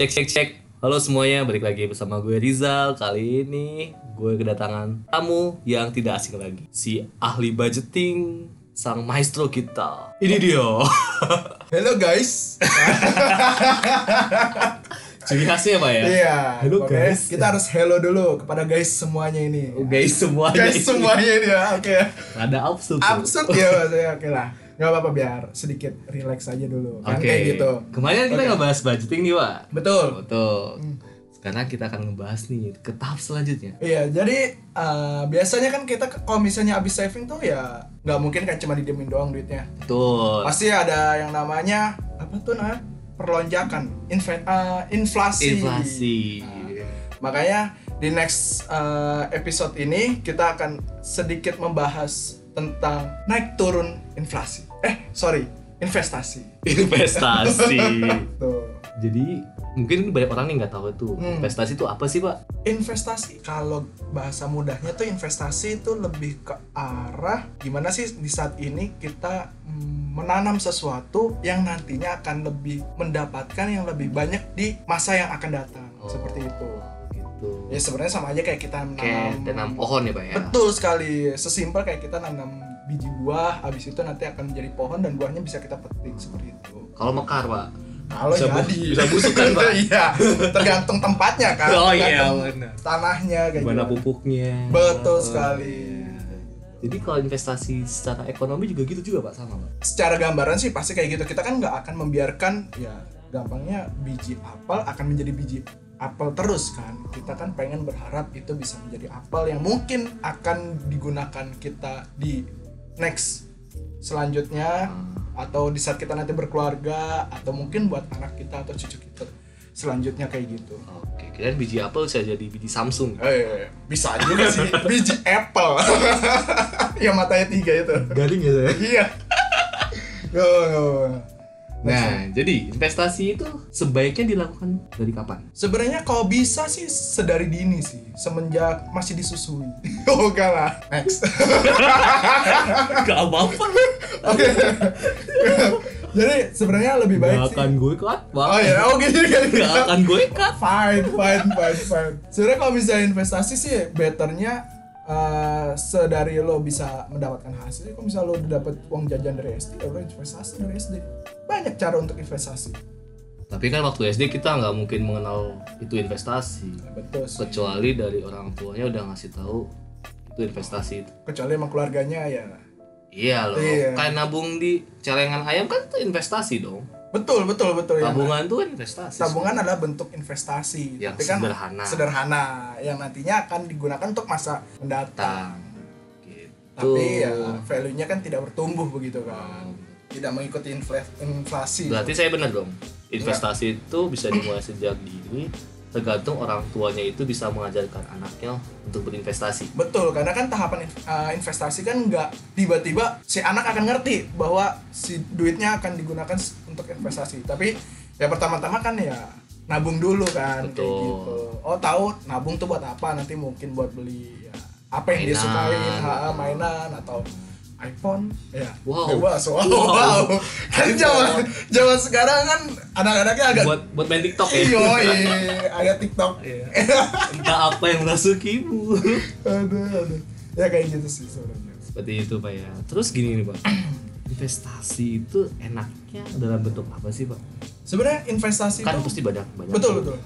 Cek cek cek. Halo semuanya, balik lagi bersama gue Rizal. Kali ini gue kedatangan tamu yang tidak asing lagi. Si ahli budgeting, sang maestro kita. Ini dia. Hello guys. Ciri khasnya apa ya? Iya. Hello, pokoknya guys. Kita harus hello dulu kepada guys semuanya ini. Oh, guys semuanya. Guys semuanya ini ya. Oke. Ada absurd. Absurd ya maksudnya. Oke lah. Gak apa-apa biar sedikit relax aja dulu. Kan kayak gitu. Kemarin kita Oke. ngebahas budgeting nih, Pak. Betul. Betul. Sekarang kita akan ngebahas nih ke tahap selanjutnya. Iya, jadi eh, biasanya kan kita kalau misalnya habis saving tuh ya nggak mungkin kan cuma didiemin doang duitnya. Betul. Pasti ada yang namanya apa tuh namanya perlonjakan, inve- eh, inflasi. Inflasi. Makanya di next uh, episode ini kita akan sedikit membahas tentang naik turun inflasi. Eh, sorry, investasi. Investasi. Tuh. Jadi mungkin banyak orang nih nggak tahu tuh Hmm. investasi itu apa sih pak? Investasi kalau bahasa mudahnya tuh investasi itu lebih ke arah gimana sih di saat ini kita mm, menanam sesuatu yang nantinya akan lebih mendapatkan yang lebih banyak di masa yang akan datang. Seperti itu. Ya sebenarnya sama aja kayak kita Kayak tanam pohon ya pak ya. Betul sekali. Sesimpel kayak kita nanam biji buah, habis itu nanti akan menjadi pohon dan buahnya bisa kita petik seperti itu. Kalau mekar pak. Kalau Bisa bu- jadi bisa busuk kan, Pak? Iya, tergantung tempatnya kan. Oh, iya, benar. Tanahnya kayak Gimana pupuknya? Betul Oh. sekali. Jadi kalau investasi secara ekonomi juga gitu juga pak sama pak. Secara gambaran sih pasti kayak gitu. Kita kan nggak akan membiarkan ya gampangnya biji apel akan menjadi biji apel terus kan. Kita kan pengen berharap itu bisa menjadi apel yang mungkin akan digunakan kita di next selanjutnya atau di saat kita nanti berkeluarga atau mungkin buat anak kita atau cucu kita selanjutnya kayak gitu. Oke, kirain biji apel bisa jadi biji Samsung. Eh, bisa juga sih biji apple. yang matanya tiga itu. Garing ya saya. Iya. Go, go. Nah, jadi investasi itu sebaiknya dilakukan dari kapan? Sebenarnya kalau bisa sih sedari dini sih, semenjak masih disusui. oh enggak lah. Next. Gak apa-apa. Oke. Jadi sebenarnya lebih baik Gak sih. akan gue cut pak. Oh ya, oh gitu kan. Gak akan gue cut. Fine, fine, fine, fine. Sebenarnya kalau bisa investasi sih betternya eh, sedari lo bisa mendapatkan hasil. Kalau misalnya lo udah dapat uang jajan dari SD, ya lo investasi dari SD. Banyak cara untuk investasi. Tapi kan waktu SD kita nggak mungkin mengenal itu investasi. Betul sih. Kecuali dari orang tuanya udah ngasih tahu itu investasi itu. Kecuali emang keluarganya ya. Iya loh. Iya. Kayak nabung di celengan ayam kan itu investasi dong. Betul, betul, betul ya. Tabungan itu kan investasi. tabungan adalah bentuk investasi Yang tapi kan sederhana. sederhana yang nantinya akan digunakan untuk masa mendatang Tang. Gitu. tapi ya value-nya kan tidak bertumbuh begitu kan tidak mengikuti infla- inflasi Berarti saya benar dong. Investasi itu bisa dimulai sejak dini. Tergantung orang tuanya itu bisa mengajarkan anaknya untuk berinvestasi. betul karena kan tahapan uh, investasi kan nggak tiba-tiba si anak akan ngerti bahwa si duitnya akan digunakan untuk investasi tapi ya pertama-tama kan ya nabung dulu kan kayak gitu oh tahu nabung tuh buat apa nanti mungkin buat beli ya, apa yang dia Mainan. sukain ha, mainan atau iPhone ya Wow. bebas wow, Wow. wow. kan zaman zaman sekarang kan anak-anaknya agak Buat buat main TikTok ya. iyo agak TikTok Iya. Entah apa yang masukimu. aduh aduh ya kayak gitu sih sebenarnya Seperti itu Pak ya. Terus gini nih Pak. Investasi itu enaknya dalam bentuk apa sih Pak? sebenarnya investasi Kan itu pasti banyak banyak. betul betul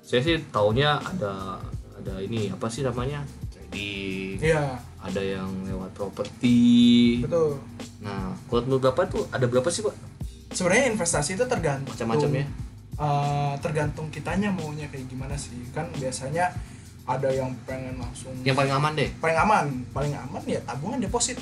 Saya sih taunya ada ada ini apa sih namanya? Trading. iya Ada yang lewat properti. betul Nah, kalau menurut Bapak tuh ada berapa sih Pak? sebenarnya investasi itu tergantung Macam-macam ya. eh, tergantung kitanya maunya kayak gimana sih kan biasanya ada yang pengen langsung Yang paling aman deh. paling aman paling aman ya tabungan deposit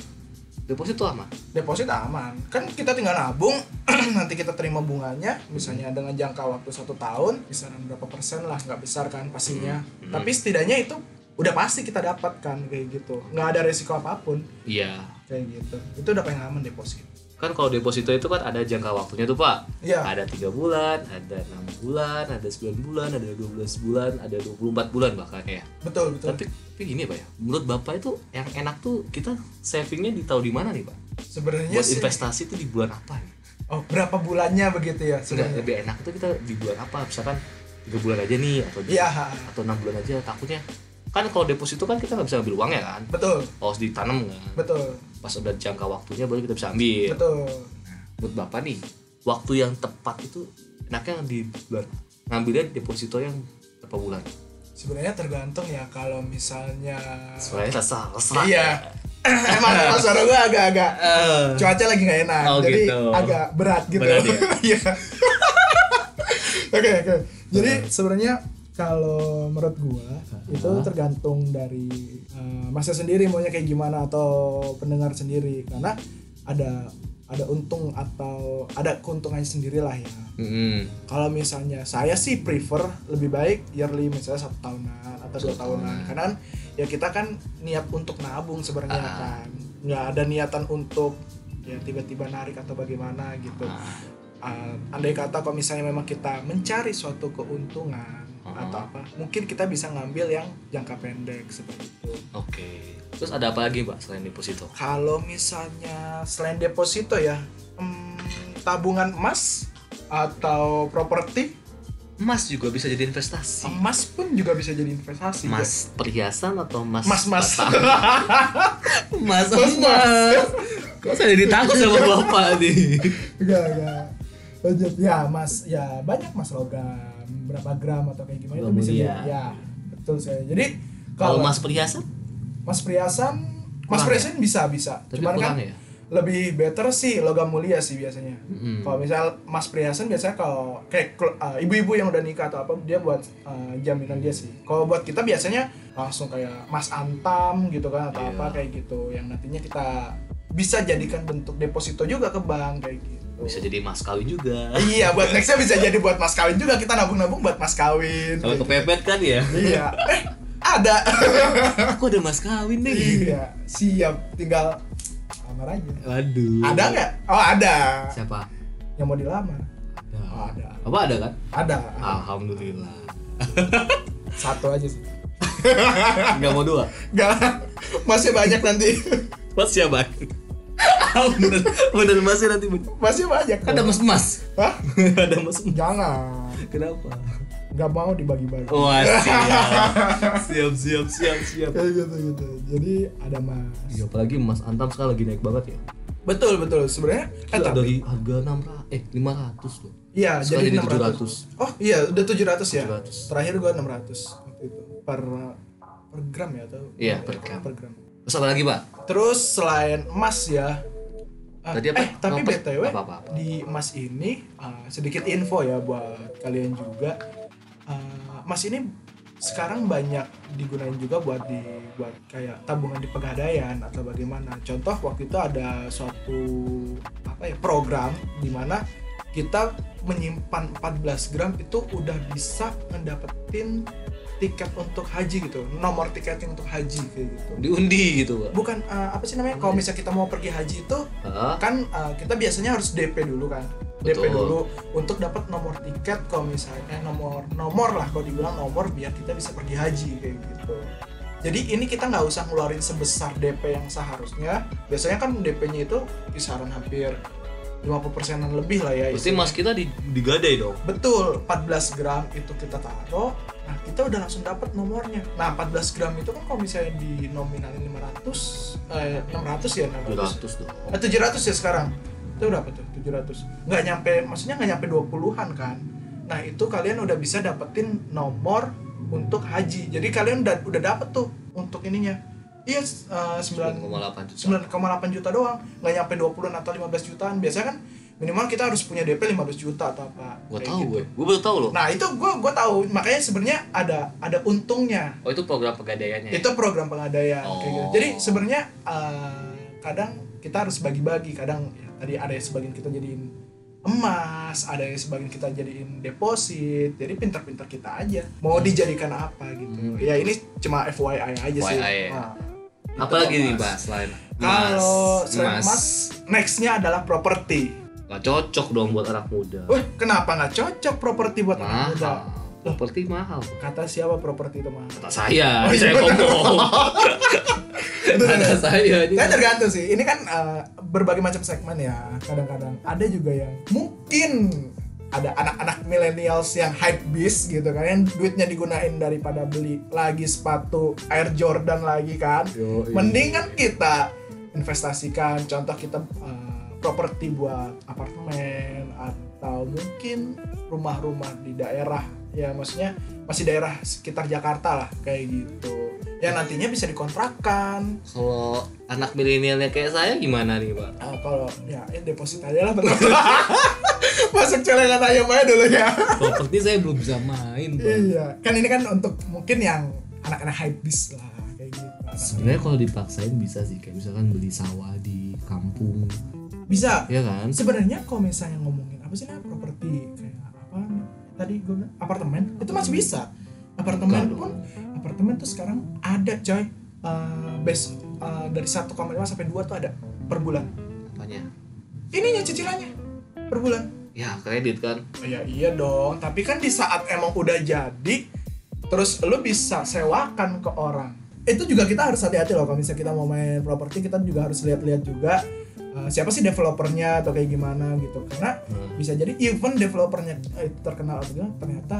Deposit tuh aman. deposit aman kan kita tinggal nabung nanti kita terima bunganya misalnya dengan jangka waktu satu tahun kisaran berapa persen lah nggak besar kan pastinya Hmm. tapi setidaknya itu udah pasti kita dapatkan kayak gitu nggak ada resiko apa pun Iya. kayak gitu itu udah paling aman deposit Kan kalau deposito itu kan ada jangka waktunya tuh Pak. Iya. Ada tiga bulan, ada enam bulan, ada 9 bulan, ada 12 bulan, ada 24 bulan bahkan ya. betul betul Tapi, tapi gini Pak ya, menurut Bapak itu yang enak tuh kita savingnya di tahu di mana nih Pak? sebenarnya Buat sih investasi itu di bulan apa ya? oh berapa bulannya begitu ya sebenarnya lebih enak itu kita di bulan apa? Misalkan tiga bulan aja nih atau Iya, atau enam bulan aja takutnya kan kalau deposito kan kita nggak bisa ambil uangnya kan betul, harus ditanam kan betul, pas udah jangka waktunya baru kita bisa ambil betul. buat bapak nih waktu yang tepat itu enaknya di bulan ngambilnya deposito yang berapa bulan Sebenarnya tergantung ya kalau misalnya soalnya rasa rasa Iya. Emang emang suara gue agak-agak Eh, cuaca lagi nggak enak, Oh, jadi gitu. agak berat gitu. Berat ya? Iya. Oke oke. Jadi sebenarnya kalau menurut gua itu tergantung dari eh, masnya sendiri maunya kayak gimana atau pendengar sendiri karena ada ada untung atau ada keuntungannya sendiri lah ya. mm-mm. Kalau misalnya saya sih prefer lebih baik yearly misalnya satu tahunan atau dua tahunan karena ya kita kan niat untuk nabung sebenarnya Ah. kan nggak ada niatan untuk ya tiba-tiba narik atau bagaimana gitu. Uh, andai kata kalau misalnya memang kita mencari suatu keuntungan Ah. atau apa mungkin kita bisa ngambil yang jangka pendek seperti itu. oke. Terus ada apa lagi mbak selain deposito? Kalau misalnya selain deposito ya hmm, tabungan emas atau properti? Emas juga bisa jadi investasi. Emas pun juga bisa jadi investasi emas perhiasan atau emas Mas mas. batang? emas Mas, emas kok saya jadi takut sama bapak nih? Enggak enggak. Lanjut. Ya mas. Ya banyak mas logam berapa gram atau kayak gimana itu bisa jadi ya betul saya. Jadi kalau emas perhiasan mas perhiasan mas perhiasan bisa bisa. tapi Cuman kan ya lebih better sih logam mulia sih biasanya. Mm-mm. Kalau misal mas perhiasan biasanya kalau kayak uh, ibu-ibu yang udah nikah atau apa dia buat uh, jaminan dia sih. Kalau buat kita biasanya langsung kayak mas antam gitu kan atau Iya. apa kayak gitu yang nantinya kita bisa jadikan bentuk deposito juga ke bank kayak gitu. Bisa jadi emas kawin juga Iya, buat nextnya bisa jadi buat mas kawin juga kita nabung-nabung buat mas kawin. kalau kepepet kan ya. Iya. Eh, ada. aku ada emas kawin nih iya, siap. Tinggal lamar aja. waduh Ada nggak? Oh ada. siapa Yang mau dilamar? Oh, ada ada. apa ada kan Ada. alhamdulillah Satu aja sih. nggak mau dua Gak. Masih banyak nanti. mas siapa bener bener masih nanti Masih banyak. ada mas mas Hah? ada mas mas Jangan. kenapa Gak mau dibagi-bagi. wah siap siap siap siap siap Kayak gitu gitu. Jadi ada mas. Iya, apalagi emas antam sekarang lagi naik banget ya. Betul betul. Sebenarnya eh, dari harga 600 eh 500 loh. Iya, jadi jadi 600. Oh, iya, udah 700 ya. 700. Terakhir gua 600 waktu itu. Per per gram ya atau Iya, per gram. Per gram. Terus apa lagi, Pak? Terus selain emas ya. ah, Tadi apa? Eh, tapi Apa? BTW Apa, apa, apa? di emas ini ah, sedikit info ya buat kalian juga. Ah, emas ini sekarang banyak digunain juga buat di buat kayak tabungan di pegadaian atau bagaimana. Contoh waktu itu ada suatu apa ya program di mana kita menyimpan 14 gram itu udah bisa ngedapetin tiket untuk haji gitu nomor tiketing untuk haji kayak gitu Diundi gitu, Pak. bukan eh, apa sih namanya kalau misalnya kita mau pergi haji itu Hah? kan eh, kita biasanya harus DP dulu kan DP Betul. dulu untuk dapat nomor tiket kalau misalnya nomor nomor lah kalau dibilang nomor biar kita bisa pergi haji kayak gitu jadi ini kita nggak usah ngeluarin sebesar DP yang seharusnya biasanya kan DP-nya itu kisaran hampir 50 persenan lebih lah ya Pasti istilahnya. emas kita di, digadai dong. Betul, 14 gram itu kita taruh. Nah, kita udah langsung dapat nomornya. Nah, 14 gram itu kan kalau misalnya di nominalin 500 eh 600 ya 600. 700 dong. Eh 700 ya sekarang. Itu berapa tuh? 700. Nggak nyampe maksudnya nggak nyampe 20-an kan. Nah, itu kalian udah bisa dapetin nomor untuk haji. Jadi kalian udah udah dapet tuh untuk ininya. Iya, eh, 9 9,8 juta. 9,8 juta doang nggak nyampe 20 atau 15 jutaan biasanya kan minimal kita harus punya DP 15 juta atau apa kayak tahu gitu. gue. Gue baru tahu loh. nah itu gue gue tahu makanya sebenarnya ada ada untungnya Oh, itu program pegadaiannya. ya? itu program pengadaian kayak gitu Oh. jadi sebenarnya eh, kadang kita harus bagi-bagi kadang ya, tadi ada yang sebagian kita jadiin emas ada yang sebagian kita jadiin deposit jadi pintar-pintar kita aja mau dijadikan apa gitu Hmm. ya ini cuma FYI aja sih FYI ya. Nah, Apa lagi itu nih, Kalau emas? selain emas, nextnya adalah properti. Gak cocok dong buat anak muda. Wah, kenapa nggak cocok properti buat anak muda? mahal. Properti mahal. Kata siapa properti itu mahal? Kata saya, Oh, iya, saya ngomong. Kata saya ini. Saya tergantung sih. Ini kan eh, berbagai macam segmen ya. Kadang-kadang ada juga yang mungkin ada anak-anak millennials yang hype beast gitu kan yang duitnya digunain daripada beli lagi sepatu Air Jordan lagi kan Yoi. mending kan kita investasikan contoh kita uh, properti buat apartemen atau mungkin rumah-rumah di daerah ya maksudnya masih daerah sekitar Jakarta lah kayak gitu. Ya nantinya bisa dikontrakkan Kalau anak milenialnya kayak saya gimana nih pak? Ah, kalau ya, ya deposit aja lah masuk celengan ayam aja dulu ya. Properti saya belum bisa main, Bang. iya kan ini kan untuk mungkin yang anak-anak hype beast lah kayak gitu. Sebenarnya kalau dipaksain bisa sih, kayak misalkan beli sawah di kampung, bisa. Ya kan? sebenarnya kalau misalnya ngomongin apa sih namanya properti kayak apa tadi gue bilang apartemen itu masih bisa. Apartemen Enggak. pun apartemen tuh sekarang ada coy. Uh, base uh, dari 1,5 sampai 2 tuh ada per bulan. Apanya? ininya cicilannya per bulan. Ya kredit kan. Oh, ya iya dong. Tapi kan di saat emang udah jadi terus lu bisa sewakan ke orang. Itu juga kita harus hati-hati loh kalau misalnya kita mau main properti kita juga harus lihat-lihat juga uh, siapa sih developernya atau kayak gimana gitu karena Hmm. bisa jadi even developernya eh, itu terkenal atau gimana ternyata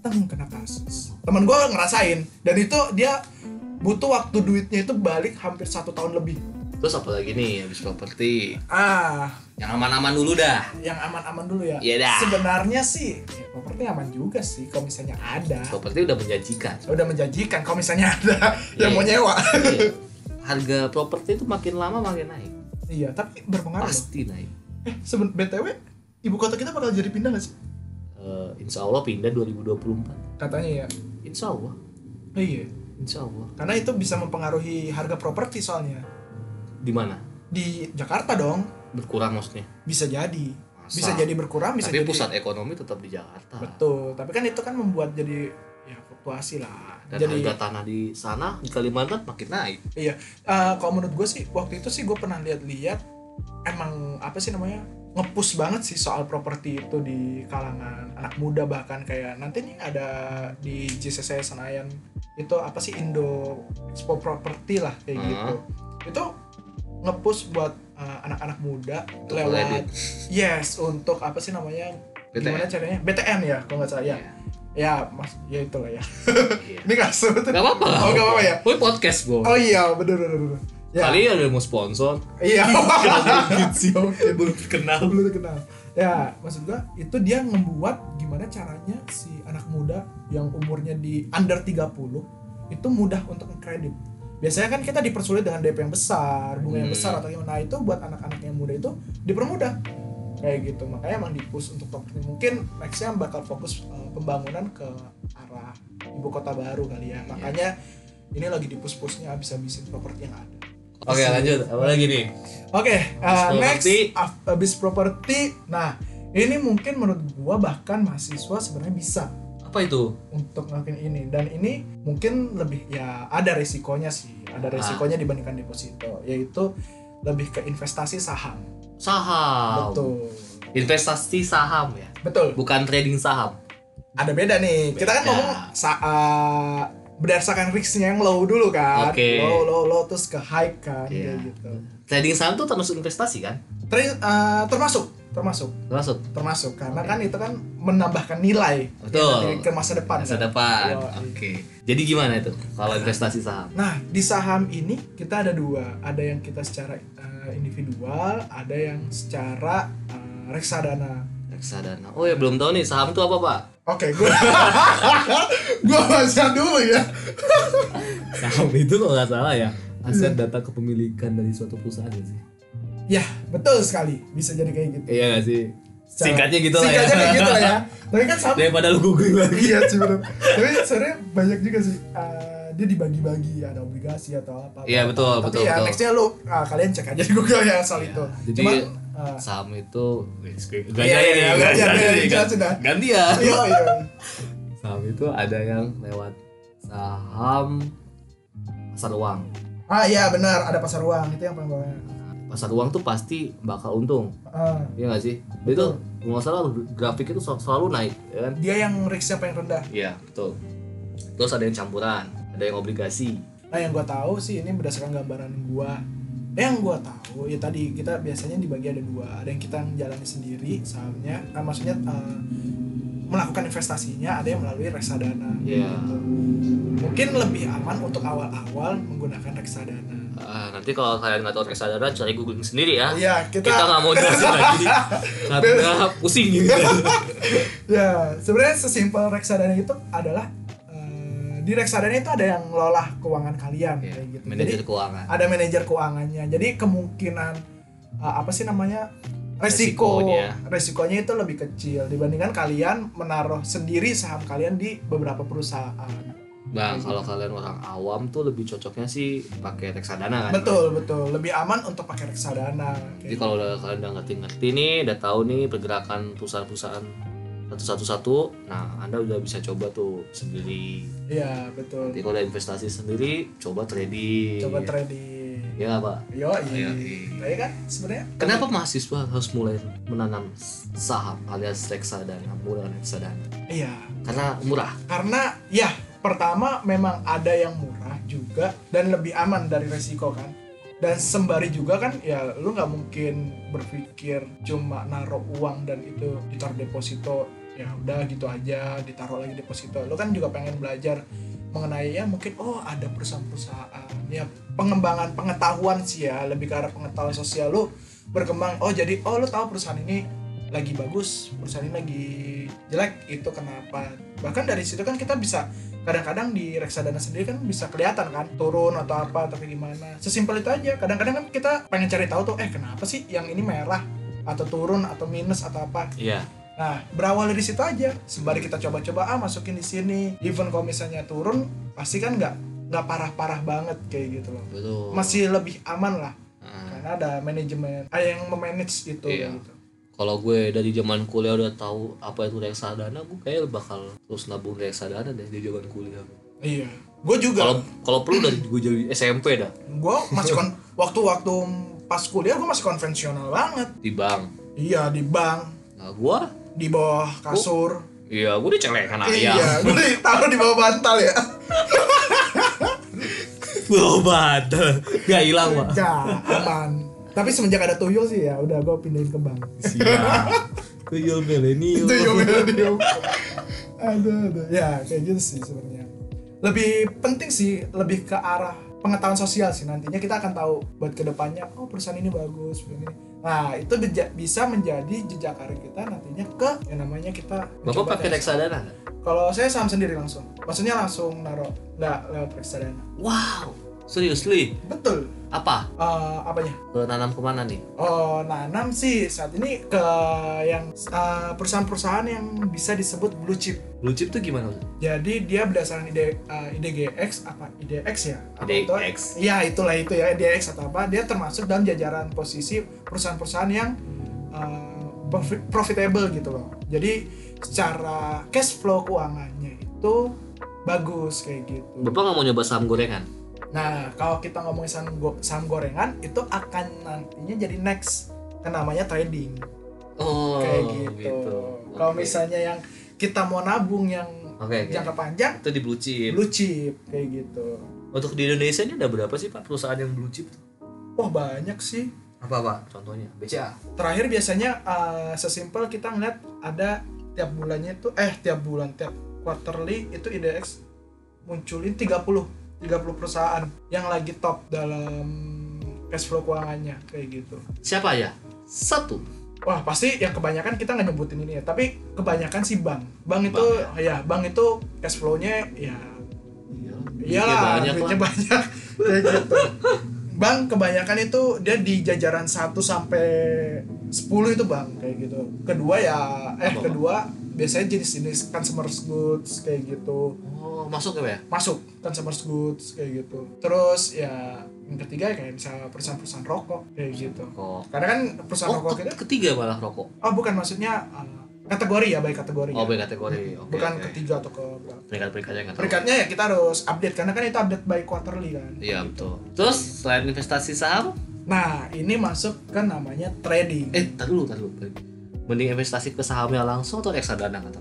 teng kena kasus teman gue ngerasain dan itu dia butuh waktu duitnya itu balik hampir satu tahun lebih Terus apa lagi nih habis properti? ah Yang aman-aman dulu dah. yang aman-aman dulu ya Iya dah. sebenarnya sih ya, properti aman juga sih kalau misalnya ada Properti udah menjanjikan. udah menjanjikan kalau misalnya ada yang Iya. mau nyewa Iya. Harga properti itu makin lama makin naik. Iya tapi berpengaruh loh. Pasti naik. eh seben btw ibu kota kita bakal jadi pindah gak sih Eh, insya Allah pindah 2024. katanya ya Insya Allah. oh, iya Insya Allah. karena itu bisa mempengaruhi harga properti soalnya Di mana? di Jakarta dong Berkurang maksudnya. bisa jadi Masa? bisa jadi berkurang bisa Tapi jadi pusat ekonomi tetap di Jakarta. betul tapi kan itu kan membuat jadi ya fluktuasi lah Dan jadi harga tanah di sana di Kalimantan makin naik. iya Eh, kalau menurut gue sih waktu itu sih gue pernah lihat-lihat emang apa sih namanya ngepush banget sih soal properti itu di kalangan anak muda bahkan kayak nanti nih ada di JCC Senayan itu apa sih Indo Expo Property lah kayak Hmm. gitu itu ngepush buat uh, anak-anak muda Untuk lewat kredit. yes untuk apa sih namanya BTN. gimana caranya BTN ya kalau nggak salah ya Iya. Ya mas ya itulah ya Iya. ini nggak sebut Gak apa-apa. oh nggak apa-apa ya Woi podcast bro. oh iya bener bener bener ya Kali ada mau sponsor. Iya. sih oke belum kenal. belum kenal. Ya, maksud gua itu dia membuat gimana caranya si anak muda yang umurnya di under 30 itu mudah untuk kredit. Biasanya kan kita dipersulit dengan DP yang besar, bunga yang Hmm. besar atau gimana. Nah, itu buat anak-anak yang muda itu dipermudah. Kayak gitu. Makanya emang dipus untuk properti. Mungkin nextnya bakal fokus eh, pembangunan ke arah ibu kota baru kali ya. Makanya ini lagi dipus-pusnya habis-habisin properti yang ada. Oke lanjut. Apa lagi nih? Oke, uh, next property. abis properti. Nah, ini mungkin menurut gua bahkan mahasiswa sebenarnya bisa Apa itu? untuk ngelakuin ini dan ini mungkin lebih ya ada resikonya sih, ada Ah. resikonya dibandingkan deposito, yaitu lebih ke investasi saham. Saham. Betul. Investasi saham ya. Betul. Bukan trading saham. Ada beda nih. Kita kan Beda. ngomong sa- uh, berdasarkan risknya yang low dulu kan. Oke. Low, low, low terus ke high kan, Iya. kayak gitu. Trading saham tuh termasuk investasi kan? Ter- uh, termasuk, termasuk. Termasuk. termasuk karena kan itu kan menambahkan nilai Betul. ya, ke masa depan Masa kan? depan. Yoi. Oke. Jadi gimana itu kalau investasi saham? nah di saham ini kita ada dua ada yang kita secara individual ada yang secara eh, reksadana Reksadana. Oh ya belum tahu nih saham itu apa pak? oke gue gue baca dulu ya Saham itu kalau nggak salah ya aset data kepemilikan dari suatu perusahaan ya sih. ya betul sekali bisa jadi kayak gitu Iya nggak sih? Secara- Singkatnya gitu lah ya. singkatnya kayak gitu lah ya tapi kan saham Daripada lu googling lagi. iya sih tapi sebenarnya banyak juga sih eh, dia dibagi-bagi ada obligasi atau apa Iya, betul, tapi betul, ya betul. nextnya lu ah, kalian cek aja di Google ya soal Iya. itu Jadi Cuman, ah, saham itu Iya, iya, iya, gantian, gantian, jelasin dah. gantian. iya iya Saham itu ada yang lewat saham Pasar uang. ah iya benar ada pasar uang itu yang paling bawah Pasar uang tuh pasti bakal untung. Ah, Iya nggak sih? Itu Betul. kalau nggak salah grafik itu sel- selalu naik, ya kan? dia yang risknya paling rendah Iya betul. Terus ada yang campuran, ada yang obligasi. nah yang gua tahu sih ini berdasarkan gambaran gua. Yang gua tahu ya tadi kita biasanya dibagi ada dua. Ada yang kita jalani sendiri sahamnya ah, maksudnya eh, melakukan investasinya ada yang melalui reksadana. Iya. gitu. mungkin lebih aman untuk awal-awal menggunakan reksadana. Ah, nanti kalau kalian nggak tahu reksadana cari googling sendiri ya. Iya, kita, nggak mau jelasin lagi. Karena pusing gitu ya sebenarnya sesimpel reksadana itu adalah eh, di reksadana itu ada yang ngelola keuangan kalian Iya, kayak gitu. manajer Jadi keuangan ada manajer keuangannya. Jadi kemungkinan eh, apa sih namanya resiko Resikonya. resikonya itu lebih kecil dibandingkan kalian menaruh sendiri saham kalian di beberapa perusahaan. Bang, kalau kalian orang awam tuh lebih cocoknya sih pakai reksadana kan. Betul betul lebih aman untuk pakai reksadana. Jadi kalau udah kalian udah ngerti-ngerti nih, udah tahu nih pergerakan perusahaan-perusahaan satu-satu-satu, nah Anda udah bisa coba tuh sendiri. Iya betul. Nanti kalau udah investasi sendiri, coba trading. Coba trading. Ya nggak, Pak? Yo, Iya. Tapi kan sebenarnya Kenapa mahasiswa harus mulai menanam saham alias reksadana, menggunakan reksadana? Iya, Karena murah. karena ya pertama memang ada yang murah juga dan lebih aman dari resiko kan dan sembari juga kan ya lu nggak mungkin berpikir cuma naruh uang dan itu ditaruh deposito. Ya udah gitu aja ditaruh lagi deposito. Lu kan juga pengen belajar mengenai ya mungkin oh ada perusahaan-perusahaan. Ya pengembangan pengetahuan sih ya lebih ke arah pengetahuan sosial lu berkembang. Oh jadi oh lu tahu perusahaan ini lagi bagus perusahaan ini lagi jelek itu kenapa. Bahkan dari situ kan kita bisa kadang-kadang di reksadana sendiri kan bisa kelihatan kan turun atau apa kayak gimana. Sesimpel itu aja. Kadang-kadang kan kita pengen cari tahu tuh eh kenapa sih yang ini merah? Atau turun atau minus atau apa? Iya. nah berawal dari situ aja. Sembari kita coba-coba ah masukin di sini. Even kalau misalnya turun pasti kan nggak nggak parah-parah banget kayak gitu loh. Betul. masih lebih aman lah. Nah, karena ada manajemen ada yang memanage itu Iya. gitu kalau gue dari zaman kuliah udah tahu apa itu reksadana, gue kayak bakal terus nabung reksadana deh di zaman kuliah. iya gue juga Kalau kalau perlu dari gue jadi SMP dah gue masih kon waktu-waktu pas kuliah gue masih konvensional banget di bank. iya di bank Nah, gue di bawah kasur iya gue dicelekan ayam. iya gue ditaruh di bawah bantal ya Bawa badan. Gak hilang, Pak. aman tapi semenjak ada tuyul sih ya udah gue pindahin ke bank Siap. Tuyul milenial. tuyul milenium aduh aduh ya kayak gitu sih sebenarnya lebih penting sih lebih ke arah pengetahuan sosial sih nantinya kita akan tahu buat ke depannya oh perusahaan ini bagus perusahaan ini nah itu beja- bisa menjadi jejak karir kita nantinya ke yang namanya kita Bapak pakai reksadana? Kalau saya saham sendiri langsung, maksudnya langsung naruh, nggak lewat reksadana. Wow. Seriously? Betul. Apa? Eh, apanya? Ke nanam ke mana nih? Oh, nanam sih saat ini ke yang eh, perusahaan-perusahaan yang bisa disebut blue chip. Blue chip tuh gimana? Jadi dia berdasarkan ide eh, IDGX apa IDX ya? IDX. Iya itulah itu ya IDX atau apa? Dia termasuk dalam jajaran posisi perusahaan-perusahaan yang profi- profitable gitu loh. Jadi secara cash flow keuangannya itu bagus kayak gitu. Bapak nggak mau nyoba saham gorengan? Nah, kalau kita ngomongin saham, go- saham gorengan itu akan nantinya jadi next kan namanya trading Oh, kayak gitu. Kalau Oke. misalnya yang kita mau nabung yang Oke, oke. jangka panjang itu di blue chip. blue chip kayak gitu. Untuk di Indonesia ini ada berapa sih Pak perusahaan yang blue chip? Wah, banyak sih. Apa Pak? Contohnya BCA. Terakhir biasanya eh, sesimpel kita ngeliat ada tiap bulannya itu eh tiap bulan tiap quarterly itu IDX munculin 30 30 perusahaan yang lagi top dalam cash flow keuangannya kayak gitu. Siapa ya? Satu. Wah pasti yang kebanyakan kita nggak nyebutin ini ya, tapi kebanyakan sih bank. Bank itu Bank ya, bank itu cash flow-nya ya Iya. iyalah banyak duitnya lah. banyak kayak gitu. Bank kebanyakan itu dia di jajaran 1 sampai 10 itu bank kayak gitu. Kedua ya eh Apa, Bang? kedua biasanya jenis-jenis consumer goods kayak gitu. Oh, masuk ya? Masuk consumer goods kayak gitu. Terus ya yang ketiga kayak misalnya perusahaan-perusahaan rokok kayak gitu. Kok. Karena kan perusahaan Oh, rokok ke- kita ketiga malah rokok. Oh bukan maksudnya uh, kategori ya baik kategori Oh, ya. B kategori. Oke. bukan oke. ketiga atau ke berapa. Peringkat-peringkatnya nggak. Peringkatnya ya kita harus update karena kan itu update by quarterly kan. Iya betul. Terus selain investasi saham, Nah ini masuk ke namanya trading. eh tar dulu, tar dulu. Mending investasi ke sahamnya langsung atau reksadana kata?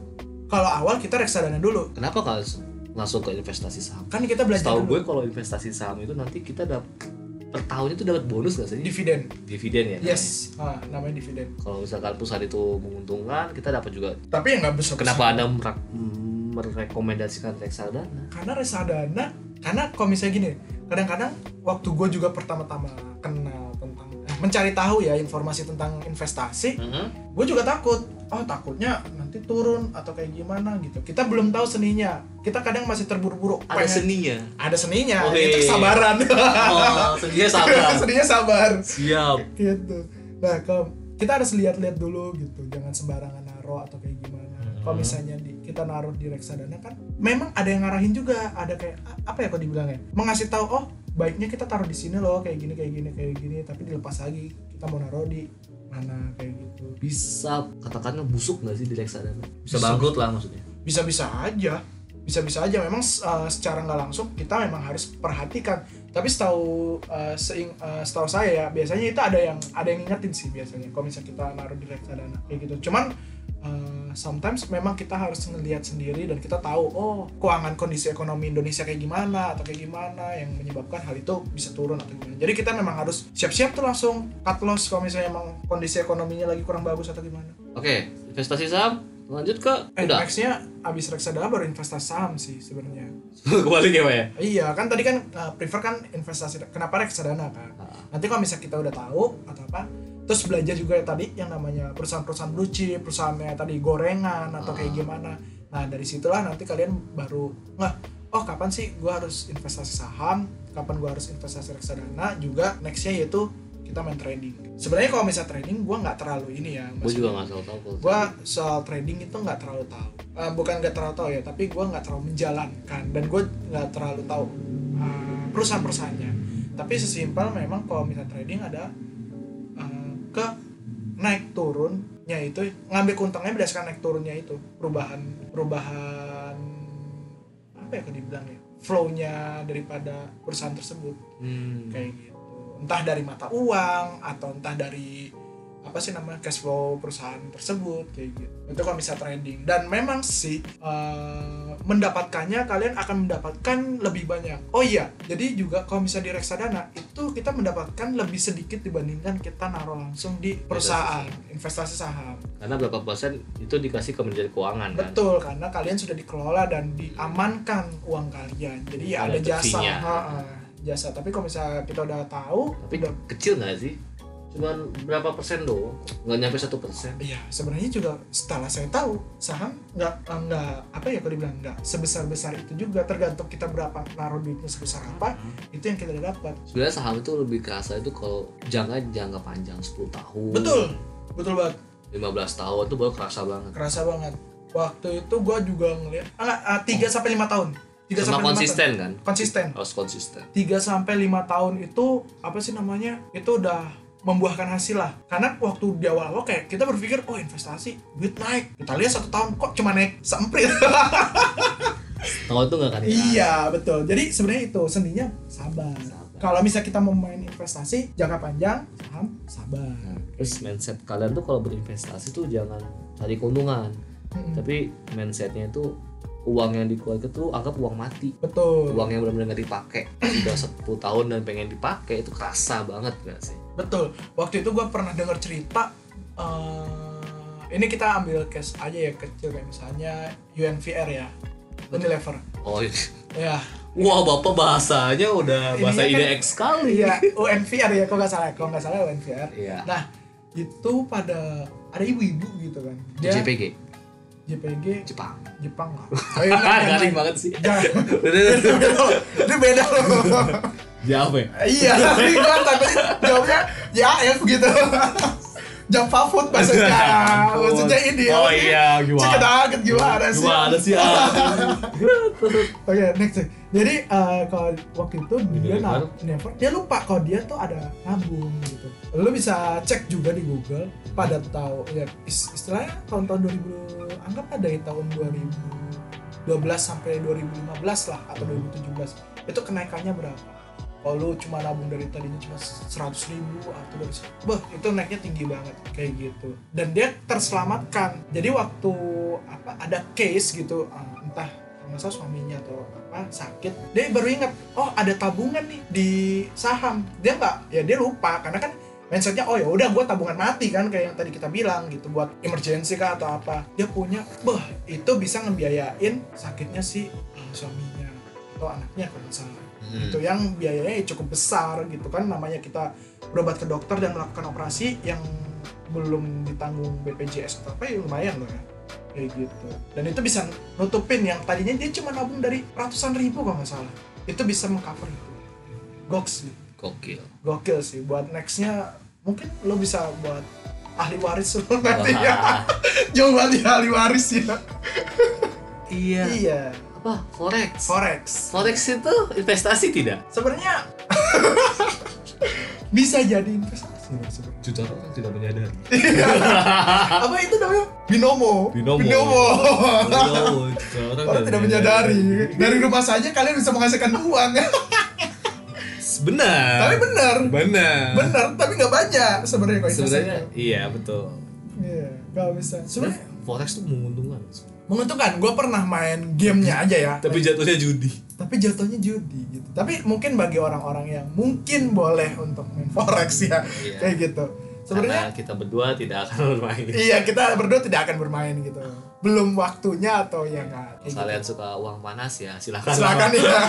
Kalau awal kita reksadana dulu. Kenapa kalau langsung ke investasi saham? Kan kita belajar dulu. gue kalau investasi saham itu nanti kita dapat per tahun itu dapat bonus nggak sih dividen dividen ya namanya? yes ah, namanya dividen kalau misalkan perusahaan itu menguntungkan kita dapat juga tapi yang nggak besar kenapa anda merak- merekomendasikan reksadana karena reksadana karena kalau misalnya gini kadang-kadang waktu gue juga pertama-tama kenal mencari tahu ya informasi tentang investasi gue juga takut. Oh takutnya nanti turun atau kayak gimana gitu. Kita belum tahu seninya. Kita kadang masih terburu-buru. Ada pengen- seninya? Ada seninya. Oke. itu kesabaran. Oh seninya sabar. Seninya sabar. Siap. Gitu. Nah kalau kita harus lihat-lihat dulu gitu. Jangan sembarangan naruh atau kayak gimana. Kalau misalnya di, kita naruh di reksadana kan memang ada yang ngarahin juga. Ada kayak apa ya kok dibilangnya? Mengasih tahu oh baiknya kita taruh di sini loh kayak gini kayak gini kayak gini tapi dilepas lagi kita mau naruh di mana kayak gitu. Bisa katakanlah busuk nggak sih di reksadana bisa Bisa. bangkrut lah maksudnya. Bisa-bisa aja bisa-bisa aja. Memang uh, secara nggak langsung kita memang harus perhatikan. Tapi setahu uh, seing uh, setahu saya ya biasanya itu ada yang ada yang ngingetin sih biasanya kalau misalnya kita naruh di reksadana kayak gitu. Cuman uh, sometimes memang kita harus ngelihat sendiri dan kita tahu oh keuangan kondisi ekonomi Indonesia kayak gimana atau kayak gimana yang menyebabkan hal itu bisa turun atau gimana. Jadi kita memang harus siap-siap tuh langsung cut loss kalau misalnya emang kondisi ekonominya lagi kurang bagus atau gimana. Oke investasi saham lanjut ke Eh, udah nextnya abis reksadana baru investasi saham sih sebenarnya. kembali ya pak ya? Iya kan tadi kan uh, prefer kan investasi kenapa reksadana kan. Nanti kalau misalnya kita udah tahu atau apa, terus belajar juga ya tadi yang namanya perusahaan-perusahaan blue chip, perusahaannya tadi gorengan atau kayak gimana. Nah dari situlah nanti kalian baru nggak oh kapan sih gua harus investasi saham, kapan gua harus investasi reksadana juga nextnya yaitu kita main trading. Sebenarnya kalau misalnya trading gua nggak terlalu ini ya. gue juga nggak tahu tahu gue soal trading itu nggak terlalu tahu Eh, bukan nggak terlalu tahu ya tapi gue nggak terlalu menjalankan dan gue nggak terlalu tahu eh, perusahaan-perusahaannya tapi sesimpel memang kalau misalnya trading ada ke naik turunnya itu ngambil keuntungannya berdasarkan naik turunnya itu. Perubahan perubahan apa ya kalau dibilang ya? Flow-nya daripada perusahaan tersebut. Hmm. kayak gitu. Entah dari mata uang atau entah dari apa sih namanya cash flow perusahaan tersebut kayak gitu. Itu kalau bisa trading. Dan memang sih eh, mendapatkannya kalian akan mendapatkan lebih banyak. Oh iya jadi juga kalau misalnya di reksadana itu kita mendapatkan lebih sedikit dibandingkan kita naruh langsung di perusahaan investasi saham. Karena berapa persen itu dikasih ke manajer keuangan kan? Betul, karena kalian sudah dikelola dan diamankan uang kalian. Jadi ya Ada ada jasa, fee-nya. Ha, ha, jasa. Tapi kalau misalnya kita udah tahu, tapi udah, kecil nggak sih cuman berapa persen doang nggak nyampe satu persen iya sebenarnya juga setelah saya tahu saham nggak nggak apa ya kalau dibilang nggak sebesar besar itu juga tergantung kita berapa naruh duitnya sebesar apa itu yang kita dapat. sebenarnya saham itu lebih kerasa itu kalau jangka jangka panjang 10 tahun Betul, betul banget. 15 tahun itu baru kerasa banget Kerasa banget. Waktu itu gue juga ngeliat, ah, tiga sampai lima tahun. Tiga sampai lima konsisten tahun. kan Konsisten. harus konsisten 3 sampai 5 tahun itu apa sih namanya? Itu udah membuahkan hasil lah. Karena waktu di awal-awal kayak kita berpikir, oh investasi, duit naik. Kita lihat satu tahun kok cuma naik semprit. tahun itu nggak akan iya, betul. Jadi sebenarnya itu seninya sabar. Kalau misalnya kita mau main investasi jangka panjang, saham sabar. Nah, terus mindset kalian tuh kalau berinvestasi tuh jangan cari keuntungan Mm-mm. tapi mindsetnya itu uang yang dikeluarkan tuh anggap uang mati Betul. uang yang benar-benar nggak dipakai udah 10 tahun dan pengen dipakai itu kerasa banget gak sih Betul. Waktu itu gue pernah dengar cerita. eh, ini kita ambil case aja ya kecil kayak misalnya UNVR ya, Unilever. oh Ya, wah bapak bahasanya udah bahasa Ininya kan- IDX sekali iya UNVR ya, kalau nggak salah, kalau nggak salah UNVR. iya Nah, itu pada ada ibu-ibu gitu kan. Dia JPG JPG Jepang Jepang lah. Oh, iya, benar, garing benar. banget sih Jangan. Itu beda loh. Jawab ya Iya, tapi gue jawabnya ya ya begitu. Java food maksudnya. Maksudnya ini ya. oh iya gimana Chicken nugget gimana sih? gimana sih ah? Oke, next. Jadi eh, kalau waktu itu dia nah, never, dia lupa kalau dia tuh ada nabung gitu. Lu bisa cek juga di Google pada tahu ya is- istilahnya tahun-tahun 2000 anggap ada di tahun 2012 sampai 2015 lah atau 2017 itu kenaikannya berapa? Kalau lu cuma nabung dari tadinya cuma 100 ribu atau dari bah itu naiknya tinggi banget kayak gitu. Dan dia terselamatkan. Jadi waktu apa ada case gitu ah, entah masa suaminya atau apa sakit dia baru ingat oh ada tabungan nih di saham. Dia nggak ya dia lupa karena kan mindsetnya oh ya udah gue tabungan mati kan kayak yang tadi kita bilang gitu buat emergency kah atau apa. Dia punya bah itu bisa ngebiayain sakitnya si uh, suaminya atau anaknya kalau salah Hmm. itu yang biayanya cukup besar gitu kan. Namanya kita berobat ke dokter dan melakukan operasi yang belum ditanggung BPJS atau apa ya lumayan loh ya. Kayak gitu. Dan itu bisa nutupin yang tadinya dia cuma nabung dari ratusan ribu kalau nggak salah. Itu bisa mengcover itu. Goks sih. Gokil. gokil sih. Buat nextnya mungkin lo bisa buat ahli waris lo nanti ya. Jauh banget ya ahli waris ya. Iya. iya Apa? Forex. forex Forex itu investasi tidak? sebenarnya bisa jadi investasi loh sebenarnya. Juta orang tidak menyadari. apa itu namanya binomo Binomo. binomo juta orang Orang tidak menyadari dari rumah saja kalian bisa menghasilkan uang Benar. tapi benar Benar. benar tapi nggak banyak sebenarnya kalau Sebenarnya iya betul. iya nggak bisa sebenarnya Forex tuh menguntungkan. menguntungkan gue pernah main gamenya aja ya Tapi jatuhnya judi. tapi jatuhnya judi gitu tapi mungkin bagi orang-orang yang mungkin boleh untuk main forex ya Iya. kayak gitu sebenarnya kita berdua tidak akan bermain. iya kita berdua tidak akan bermain gitu. Belum waktunya atau ya nggak. Gitu. Kalian suka uang panas ya silakan. silakan ya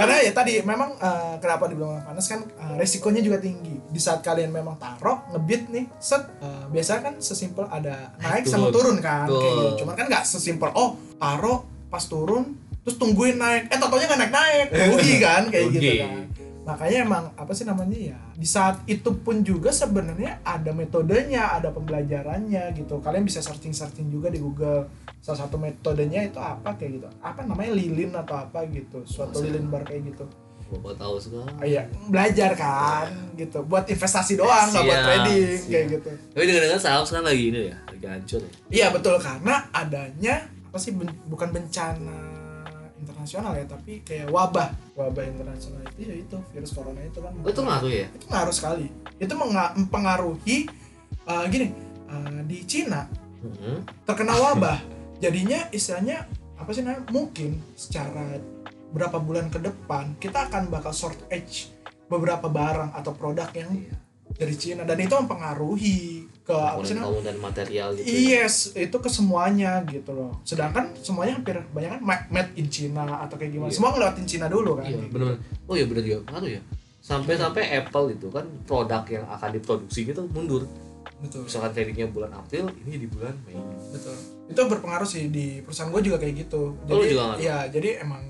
karena ya tadi memang eh, kenapa dibilang panas kan eh, resikonya juga tinggi. Di saat kalian memang taruh ngebit nih set eh, biasanya kan sesimpel ada naik sama Turun. kan kayak gitu. Cuman kan nggak sesimpel oh taruh pas turun terus tungguin naik. Eh totonya nggak naik naik rugi kan kayak gitu kan makanya emang apa sih namanya ya di saat itu pun juga sebenarnya ada metodenya ada pembelajarannya gitu kalian bisa searching searching juga di Google salah satu metodenya itu apa kayak gitu apa namanya lilin atau apa gitu suatu Masa? lilin bar kayak gitu Bapak tahu sekarang. Ah, iya belajar kan gitu buat investasi doang nggak buat trading siap. kayak gitu Tapi dengar-dengar saham sekarang lagi ini ya, lagi hancur ya. iya betul karena adanya apa sih ben- bukan bencana internasional ya tapi kayak wabah wabah internasional itu ya itu virus corona itu kan itu ngaruh ya? itu ngaruh sekali itu mempengaruhi eh, gini eh, di Cina Mm-mm. terkena wabah jadinya istilahnya apa sih namanya mungkin secara berapa bulan ke depan kita akan bakal shortage beberapa barang atau produk yang Iya. dari Cina dan itu mempengaruhi ke Komponen dan material gitu. ya. Yes, itu ke semuanya gitu loh. Sedangkan semuanya hampir banyak kan ma- made in China atau kayak gimana. Iya. Semua ngelewatin Cina dulu kan. Iya, Kayak benar. Oh iya benar juga ngaruh ya. Sampai-sampai Apple itu kan produk yang akan diproduksi gitu mundur. gitu. Betul. Misalkan tradingnya bulan April, ini di bulan Mei. Betul. Itu berpengaruh sih di perusahaan gue juga kayak gitu. Oh, Jadi juga ngaruh? ya, jadi emang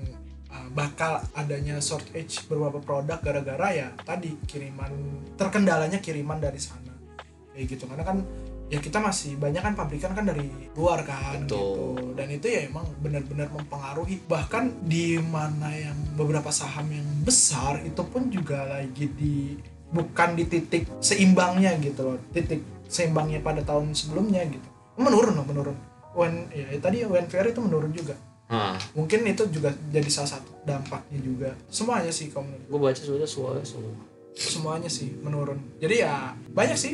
uh, bakal adanya shortage beberapa produk gara-gara ya tadi kiriman terkendalanya kiriman dari sana. Kayak gitu. Karena kan ya kita masih banyak kan pabrikan kan dari luar kan Betul. gitu. Dan itu ya emang benar-benar mempengaruhi bahkan di mana yang beberapa saham yang besar itu pun juga lagi di bukan di titik seimbangnya gitu loh. Titik seimbangnya pada tahun sebelumnya gitu menurun loh menurun when ya tadi WNVR itu menurun juga Nah, mungkin itu juga jadi salah satu dampaknya juga semuanya sih menurut gue baca sudah suara semua. semuanya sih menurun jadi ya banyak sih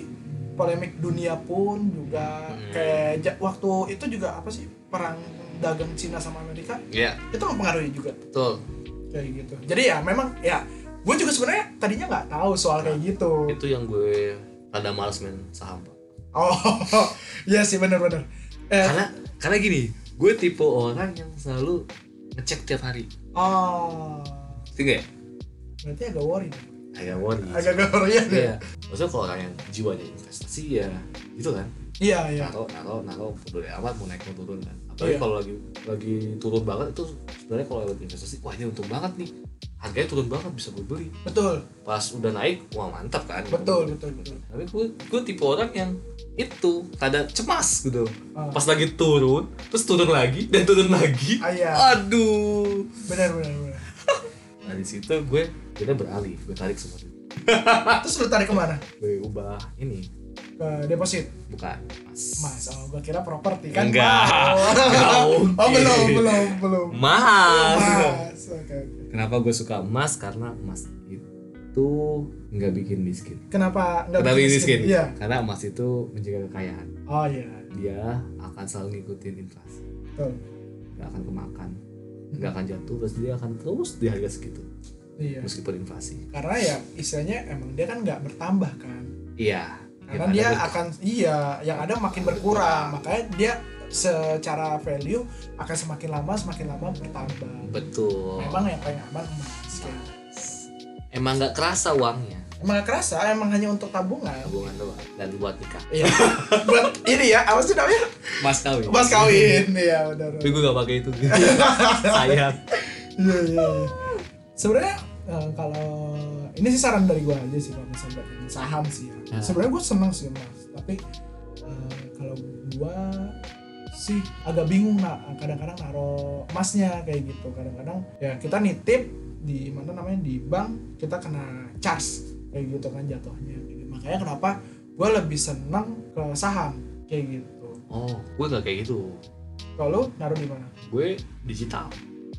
polemik dunia pun juga Hmm. kayak waktu itu juga apa sih perang dagang Cina sama Amerika Iya, itu mempengaruhi juga betul. kayak gitu jadi ya memang ya gue juga sebenarnya tadinya nggak tahu soal kayak gitu Itu yang gue rada males main saham. Pak. oh iya sih benar-benar eh, Karena karena gini, gue tipe orang yang selalu ngecek tiap hari. oh Tiga ya? berarti agak worry. Agak worry. agak-agak worry ya Iya. Maksudnya kalau orang yang jiwanya investasi ya gitu kan. iya iya Naro, naro, naro, peduli amat mau naik mau turun kan. Apalagi Iya. kalau lagi lagi turun banget itu sebenarnya kalau lagi investasi, wah ini untung banget nih. Harganya turun banget bisa gue beli. betul Pas udah naik, wah mantap kan. betul betul betul Tapi gue, gue tipe orang yang itu ada cemas gitu. Ah. Pas lagi turun, terus turun lagi dan turun lagi. Ah, iya. Aduh. benar benar benar Nah di situ gue kita beralih, gue tarik semua duit. terus lu tarik ke mana Gue ubah ini ke deposit bukan mas. mas oh gua kira properti kan Enggak. mahal. Enggak oh belum belum belum Mas. mas oke oke Kenapa gue suka emas? Karena emas itu nggak bikin miskin. kenapa nggak bikin bikin miskin? iya Karena emas itu menjaga kekayaan. oh iya Dia akan selalu ngikutin inflasi, betul nggak akan kemakan. Nggak akan jatuh terus dia akan terus di harga segitu iya. Meskipun inflasi karena ya istilahnya emang dia kan nggak bertambah kan? Iya. Karena Yang dia ada akan iya yang ada makin berkurang. Makanya dia secara value akan semakin lama semakin lama bertambah. Betul. Memang yang paling aman emas emang nggak kerasa uangnya emang gak kerasa emang hanya untuk tabungan. Tabungan doang dan buat nikah. Iya. Buat ini ya apa sih namanya? Mas kawin. Mas kawin iya benar. Tapi gue gak pakai itu. Sayang iya iya iya. sebenarnya eh, kalau ini sih saran dari gua aja sih kalau misalnya saham sih ya. Ah. sebenarnya gua seneng sih mas. Tapi eh, kalau gua sih agak bingung nak. Kadang-kadang naro emasnya kayak gitu. Kadang-kadang ya kita nitip di mana namanya di bank kita kena charge kayak gitu kan jatuhnya makanya kenapa gua lebih seneng ke saham kayak gitu oh gue gak kayak gitu kalau naruh di mana gue digital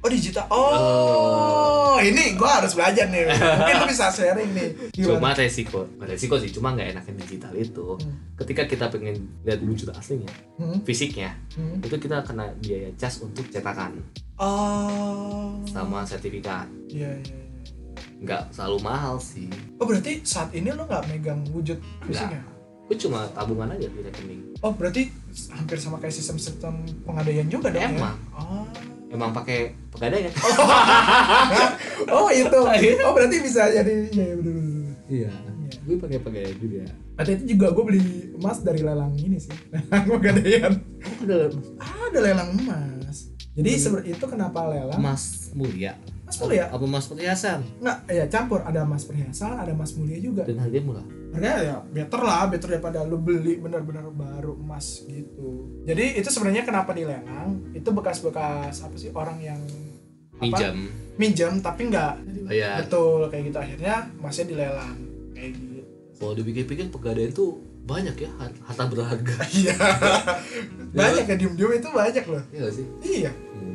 Oh digital. Oh, ini gua harus belajar nih. Mungkin lu bisa sharing nih. cuma Gimana? resiko Bukan resiko sih cuma nggak enaknya digital itu Hmm. ketika kita pengen lihat wujud aslinya Hmm, fisiknya hmm. itu kita kena biaya cas untuk cetakan Oh. sama sertifikat Iya, iya, iya. Nggak selalu mahal sih Oh, berarti saat ini lo nggak megang wujud fisiknya? gue cuma tabungan aja di rekening Oh, berarti hampir sama kayak sistem-sistem pengadaian juga dong Emang. ya? Oh. emang pakai pegadaian oh, itu. Oh, berarti bisa jadi ya, ya bener, bener. Iya. Gue pakai pegadaian juga. Berarti itu juga gue beli emas dari lelang ini sih. Lelang pegadaian. ada Ada lelang emas. Jadi sebenarnya itu kenapa lelang? emas mulia Mas mulia? apa emas perhiasan? Enggak, ya campur. Ada emas perhiasan, ada emas mulia juga. dan harganya murah? Harganya ya better lah better daripada lu beli benar-benar baru emas gitu. Jadi itu sebenarnya kenapa dilelang itu bekas-bekas apa sih orang yang apa, minjam. Minjem tapi nggak bayar betul kayak gitu. Akhirnya emasnya dilelang kayak gitu. Kalau dipikir-pikir pegadaian tuh banyak ya har- harta berharga. Iya. Banyak ya diem-diem itu banyak loh. Iya sih? Iya.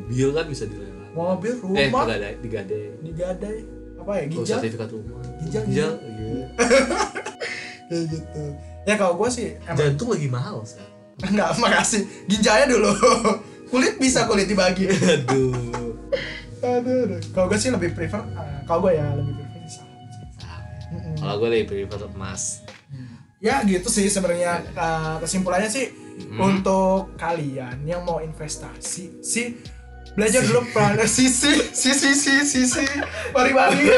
Mobil kan bisa dilelang mobil eh rumah pegadaian digadai. Digadai. Apa ya Oh, ginjal? sertifikat rumah. Ginjal, ginjal iya. kayak gitu. Ya kalau gue sih emang jantung lagi mahal sekarang enggak makasih. Ginjalnya dulu. Kulit bisa kulit dibagi. Aduh. Aduh, aduh. kalau gue sih lebih prefer eh, kalau gue ya lebih prefer saham. Sih. Mm-mm. kalau gue lebih prefer emas. Ya gitu sih sebenarnya. Eh, kesimpulannya sih Hmm. untuk kalian yang mau investasi sih belajar dulu pada sisi sisi sisi sisi mari mari.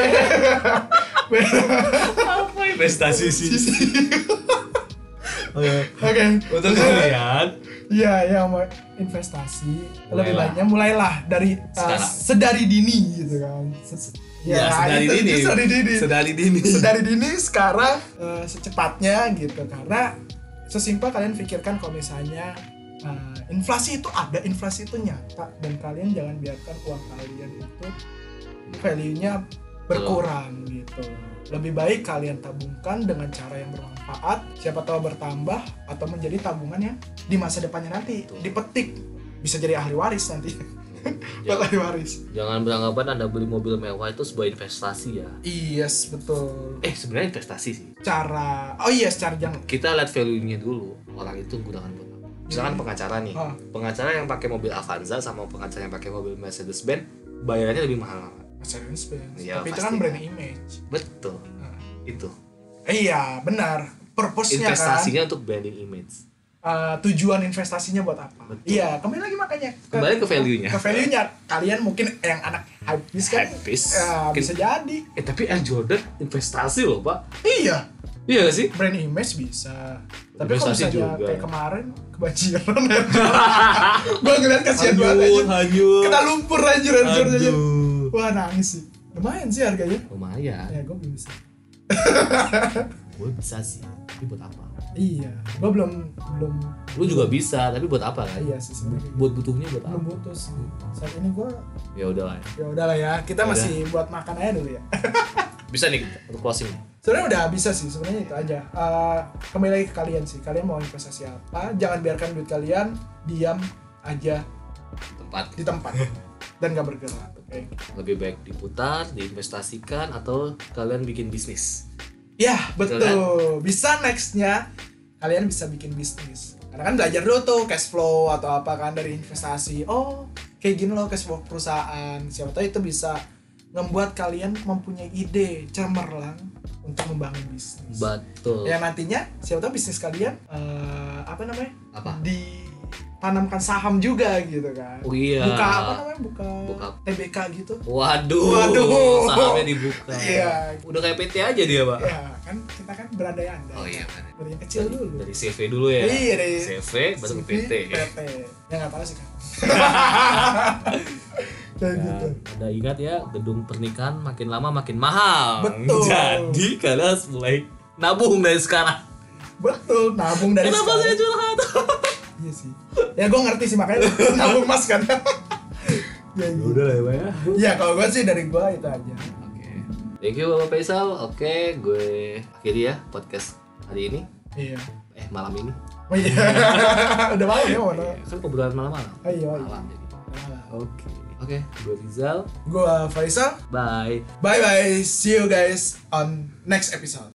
Apa investasi sih oke. Oke. Untuk kalian Iya, yang mau investasi. Lebih Mulailah. baiknya mulailah dari uh, sedari dini gitu kan. Se- ya, sedari itu- dini. itu sedari dini. sedari dini. Sedari dini sekarang uh, secepatnya gitu. Karena sesimpel kalian pikirkan kalau misalnya uh, inflasi itu ada inflasi itu nyata. Dan kalian jangan biarkan uang kalian itu value-nya berkurang gitu. Lebih baik kalian tabungkan dengan cara yang bermanfaat. Siapa tahu bertambah atau menjadi tabungan yang di masa depannya nanti Betul. dipetik. Bisa jadi ahli waris nanti. Jangan, ahli waris. Jangan beranggapan anda beli mobil mewah itu sebuah investasi ya. Yes betul. Eh sebenarnya investasi sih. Cara oh iya secara jangan kita lihat value-nya dulu. Orang itu gunakan buat misalkan pengacara nih. Pengacara yang pakai mobil Avanza sama pengacara yang pakai mobil Mercedes Benz bayarannya lebih mahal. Mercedes Benz Iya, tapi itu kan brand kan. image. Betul. Nah. itu. Eh, iya benar. Purpose-nya kan? Investasinya untuk branding image. Uh, tujuan investasinya buat apa? Betul. iya kembali lagi makanya Kembali ke value-nya. ke value-nya. Kalian mungkin yang anak habis kan? Habis. ya, bisa jadi. Eh tapi Air Jordan investasi loh pak. Iya iya gak sih? Brand image bisa. Tapi kalau misalnya juga. kayak kemarin kebanjiran. Ya gua ngeliat kasihan banget aja hanyut. Kena lumpur anjir anjir aja wah nangis sih. Lumayan sih harganya. Lumayan. Ya gua belum bisa. Gue bisa sih tapi buat apa? Iya gua belum belum. Lu juga bisa tapi buat apa kan? Iya sih sebenarnya. Buat butuhnya buat belum apa? butuh sih. Saat ini gua ya udahlah ya. Udahlah ya kita Udah. masih buat makan aja dulu ya. Bisa nih untuk closing sebenarnya udah bisa sih sebenarnya itu aja. Eh, kembali lagi ke kalian sih. Kalian mau investasi apa jangan biarkan duit kalian diam aja tempat. di tempat. Dan gak bergerak Oke. lebih baik diputar diinvestasikan atau kalian bikin bisnis. Ya betul Betul. bisa nextnya kalian bisa bikin bisnis. Karena kan belajar dulu tuh cash flow atau apa kan dari investasi. Oh kayak gini loh ke sebuah perusahaan. Siapa tahu itu bisa membuat kalian mempunyai ide cemerlang untuk membangun bisnis Betul. yang nantinya siapa tahu bisnis kalian eh, apa namanya Apa? ditanamkan saham juga gitu kan Oh iya. buka apa namanya buka, Buka. TBK gitu Waduh. Waduh. Sahamnya dibuka. Iya. Udah kayak PT aja dia, Pak. ya kan kita kan berandai-andai Oh iya, benar. dari yang kecil dulu Dari CV dulu ya. Iya, dari CV baru ke PT. PT ya nggak tahu sih kan kayak Ya, gitu Anda ingat ya, gedung pernikahan makin lama makin mahal. Betul. Jadi kalian harus mulai nabung dari sekarang. betul nabung dari Kenapa saya sekarang. curhat? iya sih ya gue ngerti sih makanya nabung mas kan ya, gitu. lah ya, ya. ya kalau gue sih dari gue itu aja Oke. Thank you Bapak Faisal. Oke, gue akhiri ya podcast hari ini. iya Eh, malam ini. oh iya udah malam ya mana Kan obrolan malam-malam. oh iya oh iya. Malam jadi. Oke. Oke, gue Rizal. gue Faisal Bye. bye bye see you guys on next episode